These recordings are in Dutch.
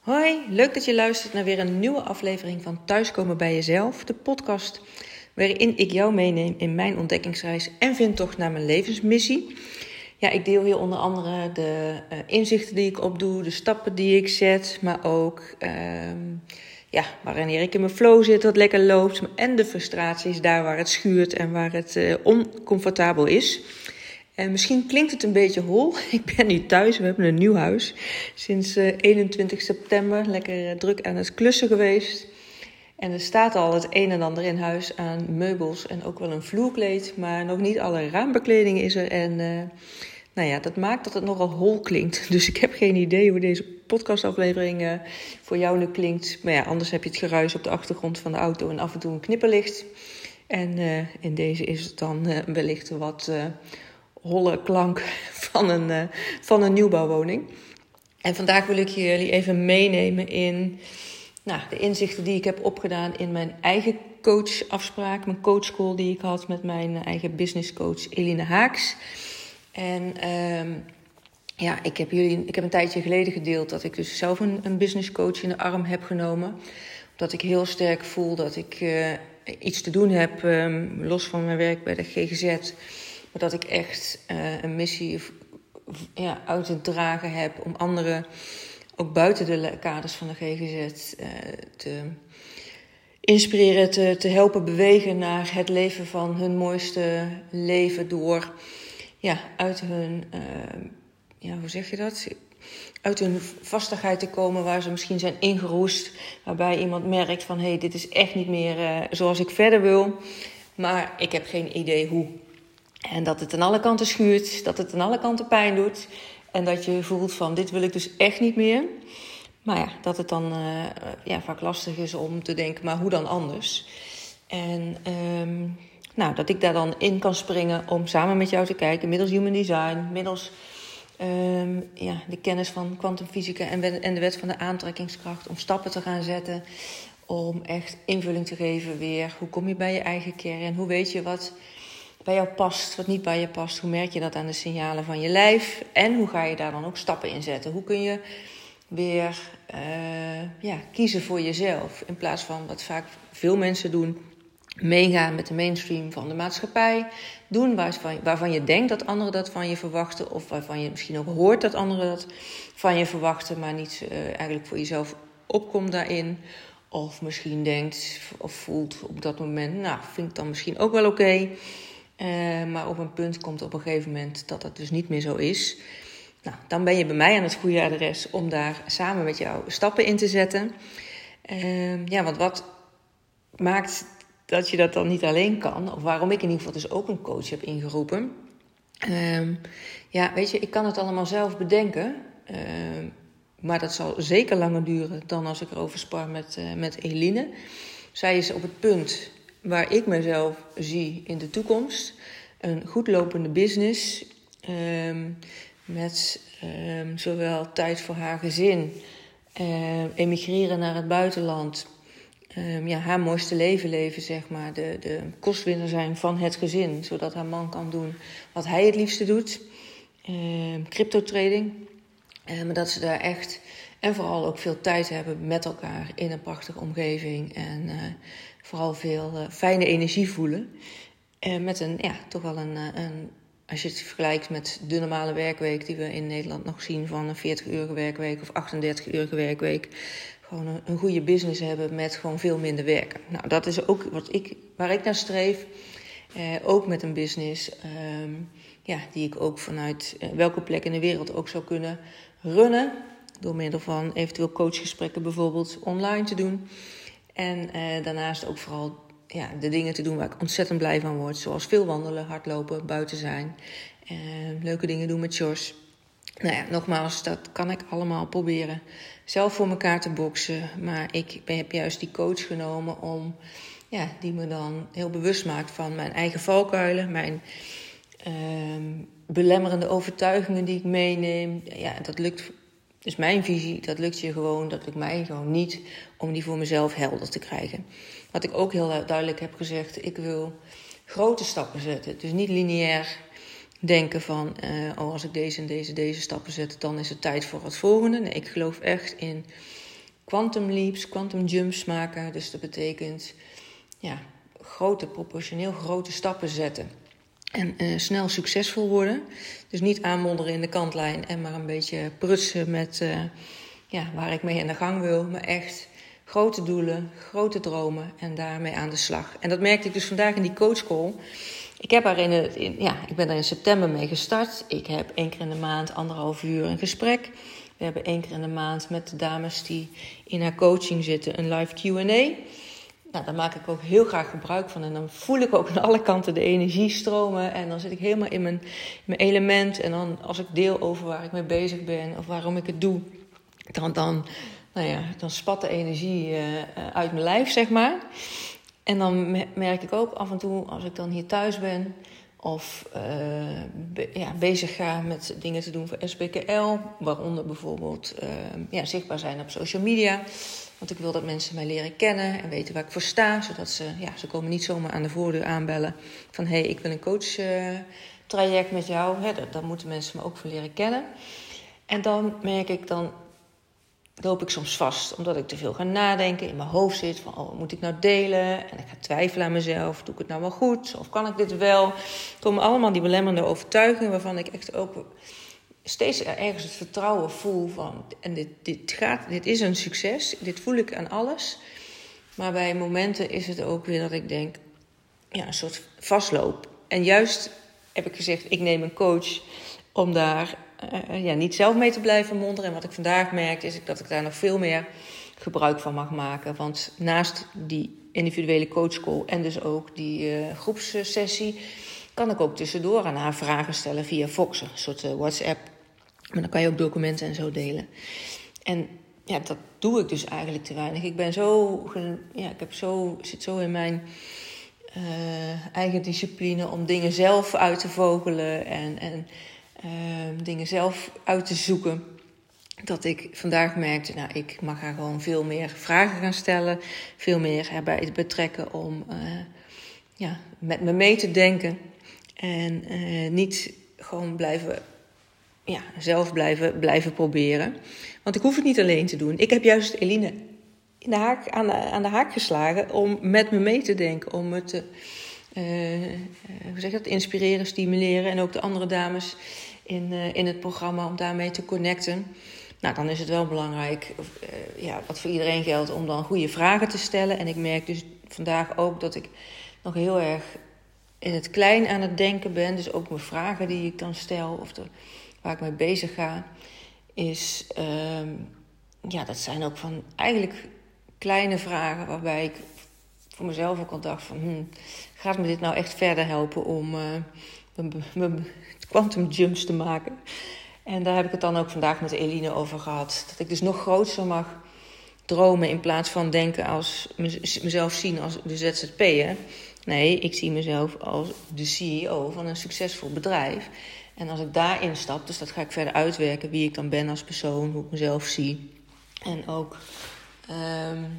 Hoi, leuk dat je luistert naar weer een nieuwe aflevering van Thuiskomen bij Jezelf, de podcast waarin ik jou meeneem in mijn ontdekkingsreis en vind toch naar mijn levensmissie. Ja, ik deel hier onder andere de uh, inzichten die ik opdoe, de stappen die ik zet, maar ook uh, ja, wanneer ik in mijn flow zit, wat lekker loopt, en de frustraties daar waar het schuurt en waar het uh, oncomfortabel is. En misschien klinkt het een beetje hol. Ik ben nu thuis, we hebben een nieuw huis. Sinds 21 eh, september lekker eh, druk aan het klussen geweest. En er staat al het een en ander in huis aan meubels en ook wel een vloerkleed. Maar nog niet alle raambekleding is er. En uh, nou ja, dat maakt dat het nogal hol klinkt. Dus ik heb geen idee hoe deze podcastaflevering voor jou nu klinkt. Maar ja, anders heb je het geruis op de achtergrond van de auto en af en toe een knipperlicht. En in deze is het dan wellicht wat holle klank van een, uh, van een nieuwbouwwoning. En vandaag wil ik jullie even meenemen in nou, de inzichten die ik heb opgedaan in mijn eigen coachafspraak, mijn coachcall die ik had met mijn eigen businesscoach Eline Haaks. En um, ja, ik heb, jullie, ik heb een tijdje geleden gedeeld dat ik dus zelf een, een businesscoach in de arm heb genomen. Omdat ik heel sterk voel dat ik uh, iets te doen heb, um, los van mijn werk bij de GGZ maar dat ik echt uh, een missie ja, uit te dragen heb om anderen ook buiten de kaders van de GGZ eh, te inspireren, te, te helpen bewegen naar het leven van hun mooiste leven door ja, uit hun, uh, ja, hoe zeg je dat? Uit hun vastigheid te komen waar ze misschien zijn ingeroest. Waarbij iemand merkt van hé, hey, dit is echt niet meer uh, zoals ik verder wil. Maar ik heb geen idee hoe. En dat het aan alle kanten schuurt, dat het aan alle kanten pijn doet. En dat je voelt van dit wil ik dus echt niet meer. Maar ja, dat het dan uh, ja, vaak lastig is om te denken, maar hoe dan anders? En um, nou, dat ik daar dan in kan springen om samen met jou te kijken, middels human design, middels um, ja, de kennis van kwantumfysica en, en de wet van de aantrekkingskracht, om stappen te gaan zetten, om echt invulling te geven weer. Hoe kom je bij je eigen kern? Hoe weet je wat bij jou past, wat niet bij je past. Hoe merk je dat aan de signalen van je lijf? En hoe ga je daar dan ook stappen in zetten? Hoe kun je weer uh, ja, kiezen voor jezelf? In plaats van wat vaak veel mensen doen, meegaan met de mainstream van de maatschappij. Doen waarvan, waarvan je denkt dat anderen dat van je verwachten. Of waarvan je misschien ook hoort dat anderen dat van je verwachten, maar niet uh, eigenlijk voor jezelf opkomt daarin. Of misschien denkt of voelt op dat moment, nou, vind ik dan misschien ook wel oké. Uh, maar op een punt komt op een gegeven moment dat dat dus niet meer zo is. Nou, dan ben je bij mij aan het goede adres om daar samen met jou stappen in te zetten. Uh, ja, want wat maakt dat je dat dan niet alleen kan, of waarom ik in ieder geval dus ook een coach heb ingeroepen. Uh, ja, weet je, ik kan het allemaal zelf bedenken. Ehm, maar dat zal zeker langer duren dan als ik erover spar met, uh, met Eline. Zij is op het punt waar ik mezelf zie in de toekomst. Een goed lopende business. Um, met um, zowel tijd voor haar gezin, uh, emigreren naar het buitenland. Ja, haar mooiste leven leven, zeg maar. De, de kostwinner zijn van het gezin. Zodat haar man kan doen wat hij het liefste doet. crypto trading. maar dat ze daar echt en vooral ook veel tijd hebben met elkaar in een prachtige omgeving. En uh, vooral veel uh, fijne energie voelen. Uh, met een, ja, toch wel een, een, als je het vergelijkt met de normale werkweek die we in Nederland nog zien van een 40-urige werkweek of 38-urige werkweek. Gewoon een, een, goede business hebben met gewoon veel minder werken. Nou, dat is ook wat ik, waar ik naar streef. ook met een business ehm, ja, die ik ook vanuit welke plek in de wereld ook zou kunnen runnen. Door middel van eventueel coachgesprekken bijvoorbeeld online te doen. En eh, daarnaast ook vooral ja, de dingen te doen waar ik ontzettend blij van word. Zoals veel wandelen, hardlopen, buiten zijn. Eh, leuke dingen doen met Jos. Nou ja, nogmaals, dat kan ik allemaal proberen zelf voor elkaar te boksen. Maar ik heb juist die coach genomen om, ja, die me dan heel bewust maakt van mijn eigen valkuilen, mijn uh, belemmerende overtuigingen die ik meeneem. Ja, dat lukt dus mijn visie, dat lukt je gewoon, dat lukt mij gewoon niet om die voor mezelf helder te krijgen. Wat ik ook heel duidelijk heb gezegd, ik wil grote stappen zetten. Dus niet lineair denken van, uh, oh als ik deze en deze, deze stappen zet, dan is het tijd voor het volgende. Nee, ik geloof echt in quantum leaps, quantum jumps maken. Dus dat betekent ja, grote, proportioneel grote stappen zetten. En uh, snel succesvol worden. Dus niet aanmonderen in de kantlijn en maar een beetje prutsen met uh, ja, waar ik mee in de gang wil. Maar echt grote doelen, grote dromen en daarmee aan de slag. En dat merkte ik dus vandaag in die coachcall. Ik, heb in het, in, ja, ik ben er in september mee gestart. Ik heb één keer in de maand anderhalf uur een gesprek. We hebben één keer in de maand met de dames die in haar coaching zitten een live QA. Nou, daar maak ik ook heel graag gebruik van. En dan voel ik ook aan alle kanten de energie stromen. En dan zit ik helemaal in mijn, mijn element. En dan als ik deel over waar ik mee bezig ben of waarom ik het doe, dan, dan, nou ja, dan spat de energie uh, uit mijn lijf, zeg maar. En dan merk ik ook af en toe, als ik dan hier thuis ben of uh, ja, bezig ga met dingen te doen voor SBKL, waaronder bijvoorbeeld uh, ja, zichtbaar zijn op social media. Want ik wil dat mensen mij leren kennen en weten waar ik voor sta, zodat ze, ja, ze komen niet zomaar aan de voordeur aanbellen van hé, hey, ik wil een coach uh, traject met jou. Hè, daar moeten mensen me ook voor leren kennen. En dan merk ik dan loop ik soms vast, omdat ik te veel ga nadenken, in mijn hoofd zit van, oh, wat moet ik nou delen? En ik ga twijfelen aan mezelf, doe ik het nou wel goed? Of kan ik dit wel? Er komen allemaal die belemmerende overtuigingen waarvan ik echt ook steeds ergens het vertrouwen voel van, en dit, dit, gaat, dit is een succes, dit voel ik aan alles. Maar bij momenten is het ook weer dat ik denk, ja, een soort vastloop. En juist heb ik gezegd, ik neem een coach om daar uh, ja, niet zelf mee te blijven monderen. En wat ik vandaag merk is dat ik daar nog veel meer gebruik van mag maken. Want naast die individuele coachcall en dus ook die uh, groepssessie... kan ik ook tussendoor aan haar vragen stellen via Fox, een soort WhatsApp. Maar dan kan je ook documenten en zo delen. En ja, dat doe ik dus eigenlijk te weinig. Ik ben zo, ja, ik heb zo, zit zo in mijn eigen discipline om dingen zelf uit te vogelen en, en uh, dingen zelf uit te zoeken. Dat ik vandaag merkte, nou, ik mag haar gewoon veel meer vragen gaan stellen. Veel meer erbij betrekken om uh, ja, met me mee te denken. En uh, niet gewoon blijven, ja, zelf blijven, blijven proberen. Want ik hoef het niet alleen te doen. Ik heb juist Eline in de haak, aan, de, aan de haak geslagen om met me mee te denken. Om me te, hoe zeg dat, inspireren, stimuleren. En ook de andere dames in, uh, in het programma om daarmee te connecten. Nou, dan is het wel belangrijk, uh, ja, wat voor iedereen geldt, om dan goede vragen te stellen. En ik merk dus vandaag ook dat ik nog heel erg in het klein aan het denken ben. Dus ook mijn vragen die ik dan stel of waar ik mee bezig ga, is, uh, ja, dat zijn ook van eigenlijk kleine vragen waarbij ik voor mezelf ook al dacht van, hmm, gaat me dit nou echt verder helpen om mijn quantum jumps te maken. En daar heb ik het dan ook vandaag met Eline over gehad. Dat ik dus nog groter mag dromen in plaats van denken als mezelf zien als de ZZP'er. Nee, ik zie mezelf als de CEO van een succesvol bedrijf. En als ik daarin stap, dus dat ga ik verder uitwerken, wie ik dan ben als persoon, hoe ik mezelf zie. En ook um,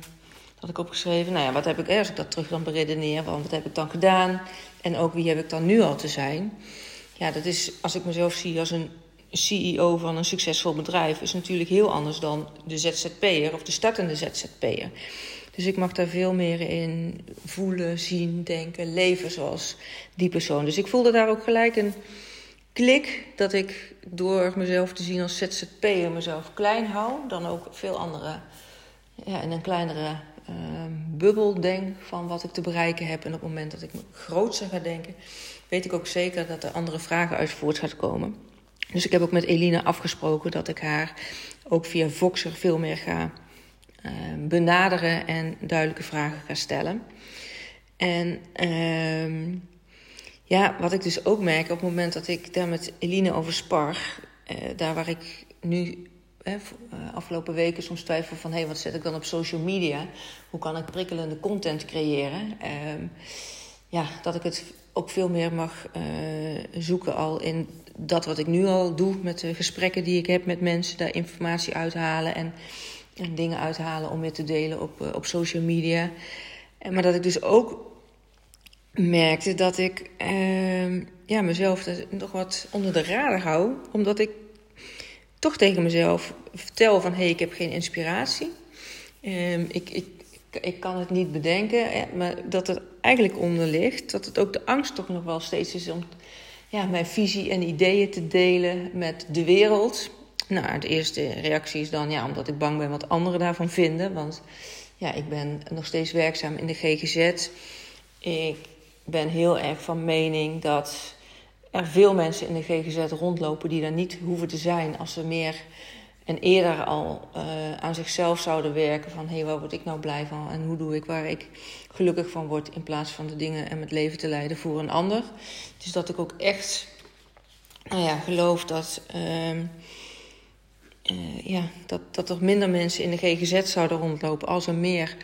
had ik opgeschreven, nou ja, wat heb ik, als ik dat terug dan beredeneer, wat heb ik dan gedaan? En ook wie heb ik dan nu al te zijn? Ja, dat is, als ik mezelf zie als een CEO van een succesvol bedrijf, is natuurlijk heel anders dan de ZZP'er of de startende ZZP'er. Dus ik mag daar veel meer in voelen, zien, denken, leven zoals die persoon. Dus ik voelde daar ook gelijk een klik dat ik door mezelf te zien als ZZP'er mezelf klein hou, dan ook veel andere, ja, in een kleinere uh, bubbel denk van wat ik te bereiken heb. En op het moment dat ik me groter ga denken, weet ik ook zeker dat er andere vragen uit voort gaat komen. Dus ik heb ook met Eline afgesproken dat ik haar ook via Voxer veel meer ga uh, benaderen en duidelijke vragen ga stellen. En uh, ja, wat ik dus ook merk op het moment dat ik daar met Eline over spar, uh, daar waar ik nu hè, eh, afgelopen weken soms twijfel van... hé, hey, wat zet ik dan op social media? Hoe kan ik prikkelende content creëren? Uh, ja, dat ik het ook veel meer mag uh, zoeken al in dat wat ik nu al doe... met de gesprekken die ik heb met mensen, daar informatie uithalen... en, en dingen uithalen om weer te delen op, uh, op social media. En, maar dat ik dus ook merkte dat ik uh, ja, mezelf nog wat onder de radar hou... omdat ik toch tegen mezelf vertel van hé, hey, ik heb geen inspiratie. Um, ik, ik, ik kan het niet bedenken, maar dat het eigenlijk onder ligt. Dat het ook de angst toch nog wel steeds is om ja, mijn visie en ideeën te delen met de wereld. Nou, de eerste reactie is dan ja, omdat ik bang ben wat anderen daarvan vinden. Want ja, ik ben nog steeds werkzaam in de GGZ. Ik ben heel erg van mening dat er veel mensen in de GGZ rondlopen die daar niet hoeven te zijn als ze meer en eerder al uh, aan zichzelf zouden werken van hé, hey, waar word ik nou blij van en hoe doe ik waar ik gelukkig van word in plaats van de dingen en het leven te leiden voor een ander. Dus dat ik ook echt nou ja, geloof dat, uh, uh, ja, dat, dat er minder mensen in de GGZ zouden rondlopen als er meer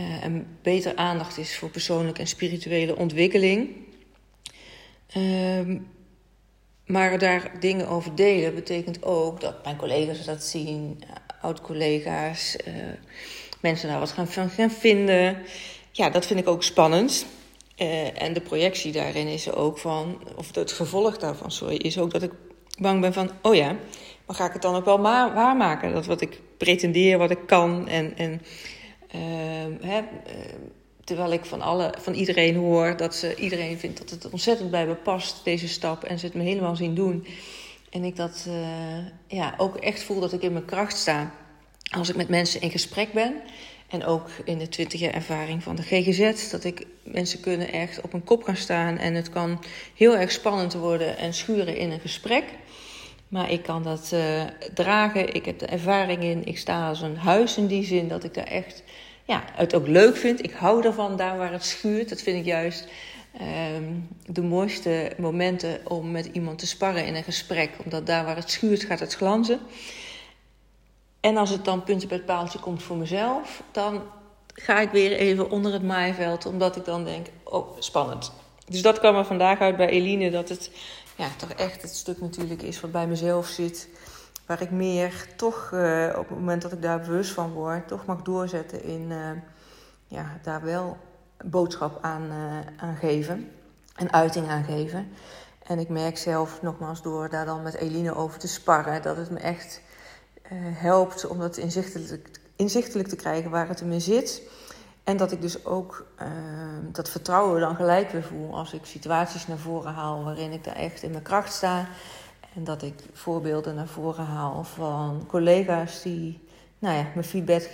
uh, en beter aandacht is voor persoonlijke en spirituele ontwikkeling. Ehm, maar daar dingen over delen betekent ook dat mijn collega's dat zien, oud-collega's, uh, mensen daar wat gaan van gaan vinden. Ja, dat vind ik ook spannend. Uh, en de projectie daarin is ook van, of het gevolg daarvan, sorry, is ook dat ik bang ben van, oh ja, maar ga ik het dan ook wel waarmaken? Dat wat ik pretendeer, wat ik kan en, en uh, hè, terwijl ik van, alle, van iedereen hoor dat ze, iedereen vindt dat het ontzettend bij me past, deze stap. En ze het me helemaal zien doen. En ik dat uh, ja, ook echt voel dat ik in mijn kracht sta. Als ik met mensen in gesprek ben. En ook in de 20 jaar ervaring van de GGZ. Dat ik mensen kunnen echt op een kop gaan staan. En het kan heel erg spannend worden en schuren in een gesprek. Maar ik kan dat uh, dragen. Ik heb de ervaring in. Ik sta als een huis in die zin dat ik daar echt ja, het ook leuk vind. Ik hou ervan daar waar het schuurt. Dat vind ik juist um, de mooiste momenten om met iemand te sparren in een gesprek. Omdat daar waar het schuurt gaat het glanzen. En als het dan puntje bij het paaltje komt voor mezelf, dan ga ik weer even onder het maaiveld. Omdat ik dan denk, oh, spannend. Dus dat kwam er vandaag uit bij Eline, dat het ja, toch echt het stuk natuurlijk is wat bij mezelf zit waar ik meer toch uh, op het moment dat ik daar bewust van word, toch mag doorzetten in uh, ja, daar wel boodschap aan, uh, aan geven en uiting aan geven. En ik merk zelf nogmaals door daar dan met Eline over te sparren, dat het me echt helpt om dat inzichtelijk, inzichtelijk te krijgen waar het in me zit. En dat ik dus ook dat vertrouwen dan gelijk weer voel als ik situaties naar voren haal waarin ik daar echt in mijn kracht sta. En dat ik voorbeelden naar voren haal van collega's die, nou ja, mijn feedback.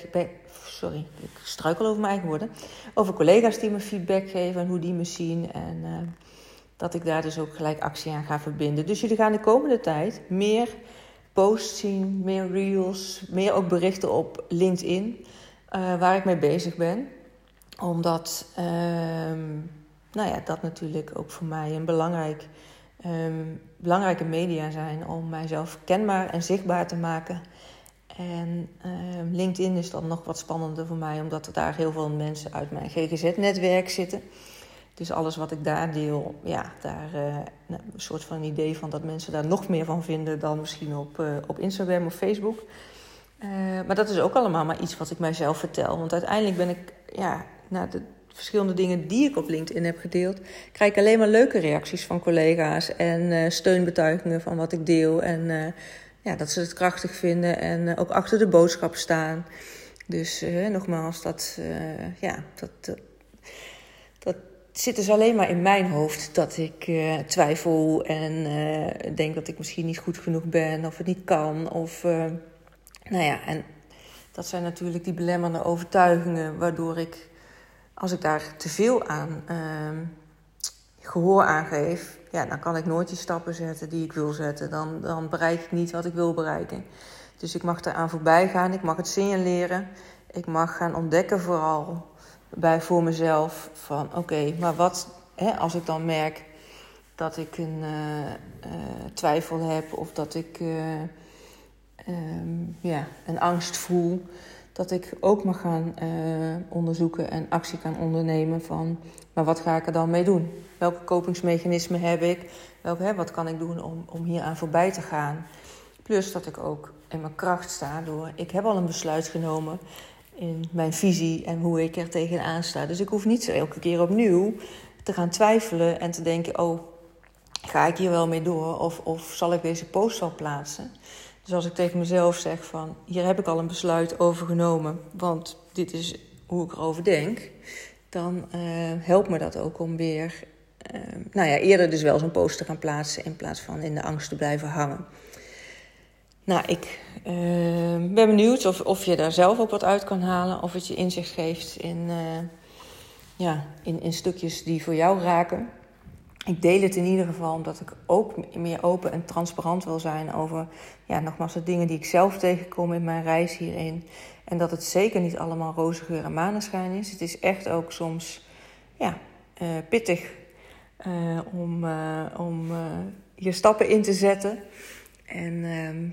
Sorry, ik struikel over mijn eigen woorden. Over collega's die me feedback geven en hoe die me zien. En uh, dat ik daar dus ook gelijk actie aan ga verbinden. Dus jullie gaan de komende tijd meer posts zien, meer reels, meer ook berichten op LinkedIn. Uh, waar ik mee bezig ben. Omdat, uh, nou ja, dat natuurlijk ook voor mij een belangrijk um, belangrijke media zijn om mijzelf kenbaar en zichtbaar te maken. En um, LinkedIn is dan nog wat spannender voor mij, omdat er daar heel veel mensen uit mijn GGZ-netwerk zitten. Dus alles wat ik daar deel, ja, daar uh, een soort van idee van dat mensen daar nog meer van vinden dan misschien op, uh, op Instagram of Facebook. Uh, maar dat is ook allemaal maar iets wat ik mijzelf vertel. Want uiteindelijk ben ik, ja, na de verschillende dingen die ik op LinkedIn heb gedeeld, krijg ik alleen maar leuke reacties van collega's en uh, steunbetuigingen van wat ik deel. En uh, ja, dat ze het krachtig vinden en uh, ook achter de boodschap staan. Dus nogmaals, dat, ja, dat, dat zit dus alleen maar in mijn hoofd dat ik twijfel en denk dat ik misschien niet goed genoeg ben of het niet kan. Of, nou ja, en dat zijn natuurlijk die belemmerende overtuigingen waardoor ik als ik daar te veel aan uh, gehoor aan geef, ja, dan kan ik nooit die stappen zetten die ik wil zetten. Dan, dan bereik ik niet wat ik wil bereiken. Dus ik mag eraan voorbij gaan, ik mag het signaleren. Ik mag gaan ontdekken vooral bij voor mezelf van oké, maar wat hè, als ik dan merk dat ik een uh, uh, twijfel heb of dat ik uh, um, ja, een angst voel dat ik ook mag gaan uh, onderzoeken en actie kan ondernemen van, maar wat ga ik er dan mee doen? Welke kopingsmechanismen heb ik? Welke, hè, wat kan ik doen om, om hier aan voorbij te gaan? Plus dat ik ook in mijn kracht sta door, ik heb al een besluit genomen in mijn visie en hoe ik er tegenaan sta. Dus ik hoef niet elke keer opnieuw te gaan twijfelen en te denken, oh, ga ik hier wel mee door? Of, of zal ik deze post wel plaatsen? Dus als ik tegen mezelf zeg van hier heb ik al een besluit over genomen, want dit is hoe ik erover denk, dan uh, helpt me dat ook om weer, uh, nou ja, eerder dus wel zo'n poster te gaan plaatsen in plaats van in de angst te blijven hangen. Nou, ik uh, ben benieuwd of, of je daar zelf ook wat uit kan halen, of het je inzicht geeft in, ja, in, in stukjes die voor jou raken ik deel het in ieder geval omdat ik ook meer open en transparant wil zijn over, ja, nogmaals, de dingen die ik zelf tegenkom in mijn reis hierin. En dat het zeker niet allemaal roze geur en maneschijn is. Het is echt ook soms, ja, uh, pittig uh, om, uh, om je stappen in te zetten. En ehm,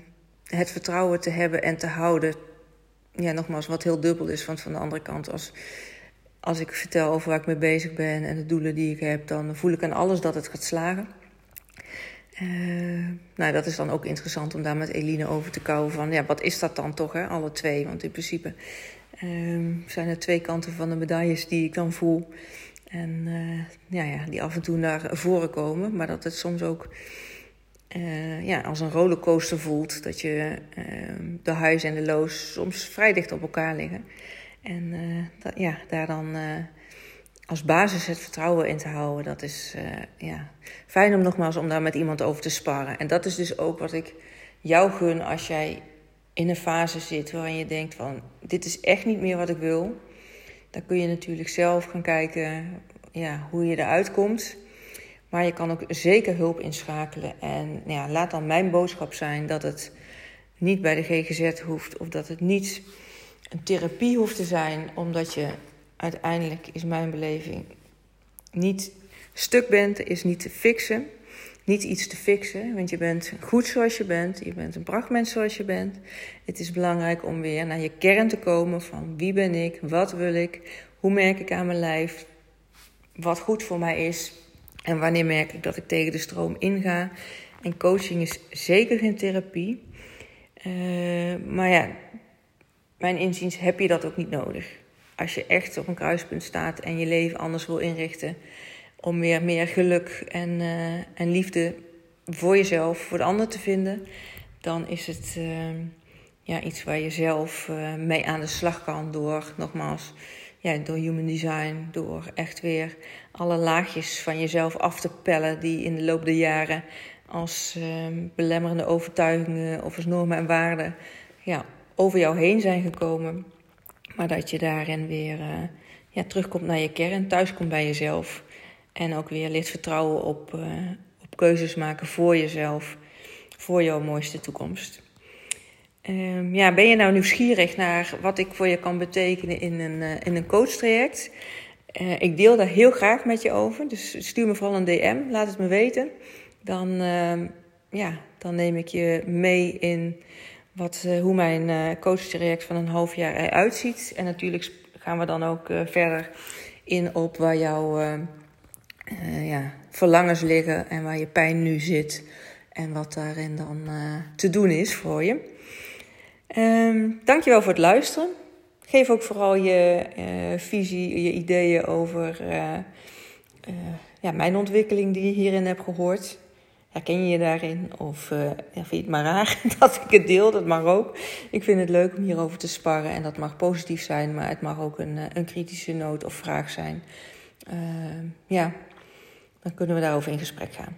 het vertrouwen te hebben en te houden. Ja, nogmaals, wat heel dubbel is. Want van de andere kant, als als ik vertel over waar ik mee bezig ben en de doelen die ik heb, dan voel ik aan alles dat het gaat slagen. Uh, nou, dat is dan ook interessant om daar met Eline over te kouwen van, ja, wat is dat dan toch, hè? alle twee? Want in principe uh, zijn er twee kanten van de medailles die ik dan voel. En uh, ja, ja, die af en toe naar voren komen, maar dat het soms ook uh, ja, als een rollercoaster voelt. Dat je ehm, de highs en de lows soms vrij dicht op elkaar liggen. En dat, ja, daar dan uh, als basis het vertrouwen in te houden, dat is uh, ja, fijn om nogmaals om daar met iemand over te sparren. En dat is dus ook wat ik jou gun als jij in een fase zit waarin je denkt van dit is echt niet meer wat ik wil. Dan kun je natuurlijk zelf gaan kijken ja, hoe je eruit komt. Maar je kan ook zeker hulp inschakelen. En ja, laat dan mijn boodschap zijn dat het niet bij de GGZ hoeft of dat het niet een therapie hoeft te zijn, omdat je uiteindelijk, is mijn beleving, niet stuk bent, is niet te fixen. Niet iets te fixen, want je bent goed zoals je bent. Je bent een prachtmens zoals je bent. Het is belangrijk om weer naar je kern te komen van wie ben ik, wat wil ik, hoe merk ik aan mijn lijf, wat goed voor mij is en wanneer merk ik dat ik tegen de stroom inga. En coaching is zeker geen therapie. Uh, maar ja, mijn inziens heb je dat ook niet nodig. Als je echt op een kruispunt staat en je leven anders wil inrichten. Om weer meer geluk en, uh, en liefde voor jezelf, voor de ander te vinden. Dan is het uh, ja, iets waar je zelf uh, mee aan de slag kan door, nogmaals, ja, door human design. Door echt weer alle laagjes van jezelf af te pellen die in de loop der jaren als belemmerende overtuigingen of als normen en waarden ja, over jou heen zijn gekomen. Maar dat je daarin weer uh, ja, terugkomt naar je kern, thuiskomt bij jezelf. En ook weer leert vertrouwen op, uh, op keuzes maken voor jezelf, voor jouw mooiste toekomst. Um, ja, ben je nou nieuwsgierig naar wat ik voor je kan betekenen in een, uh, in een coachtraject? ik deel daar heel graag met je over. Dus stuur me vooral een DM, laat het me weten. Dan, ehm, ja, dan neem ik je mee in wat, uh, hoe mijn uh, coachtraject van een half jaar eruit ziet. En natuurlijk gaan we dan ook uh, verder in op waar jouw ja, verlangens liggen en waar je pijn nu zit. En wat daarin dan te doen is voor je. Um, dankjewel voor het luisteren. Geef ook vooral je visie, je ideeën over ja, mijn ontwikkeling die je hierin hebt gehoord. Herken je je daarin? Of uh, vind je het maar raar dat ik het deel? Dat mag ook. Ik vind het leuk om hierover te sparren. En dat mag positief zijn, maar het mag ook een, eh, een kritische noot of vraag zijn. Uh, ja, dan kunnen we daarover in gesprek gaan.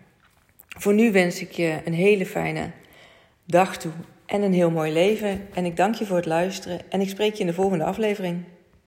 Voor nu wens ik je een hele fijne dag toe en een heel mooi leven. En ik dank je voor het luisteren. En ik spreek je in de volgende aflevering.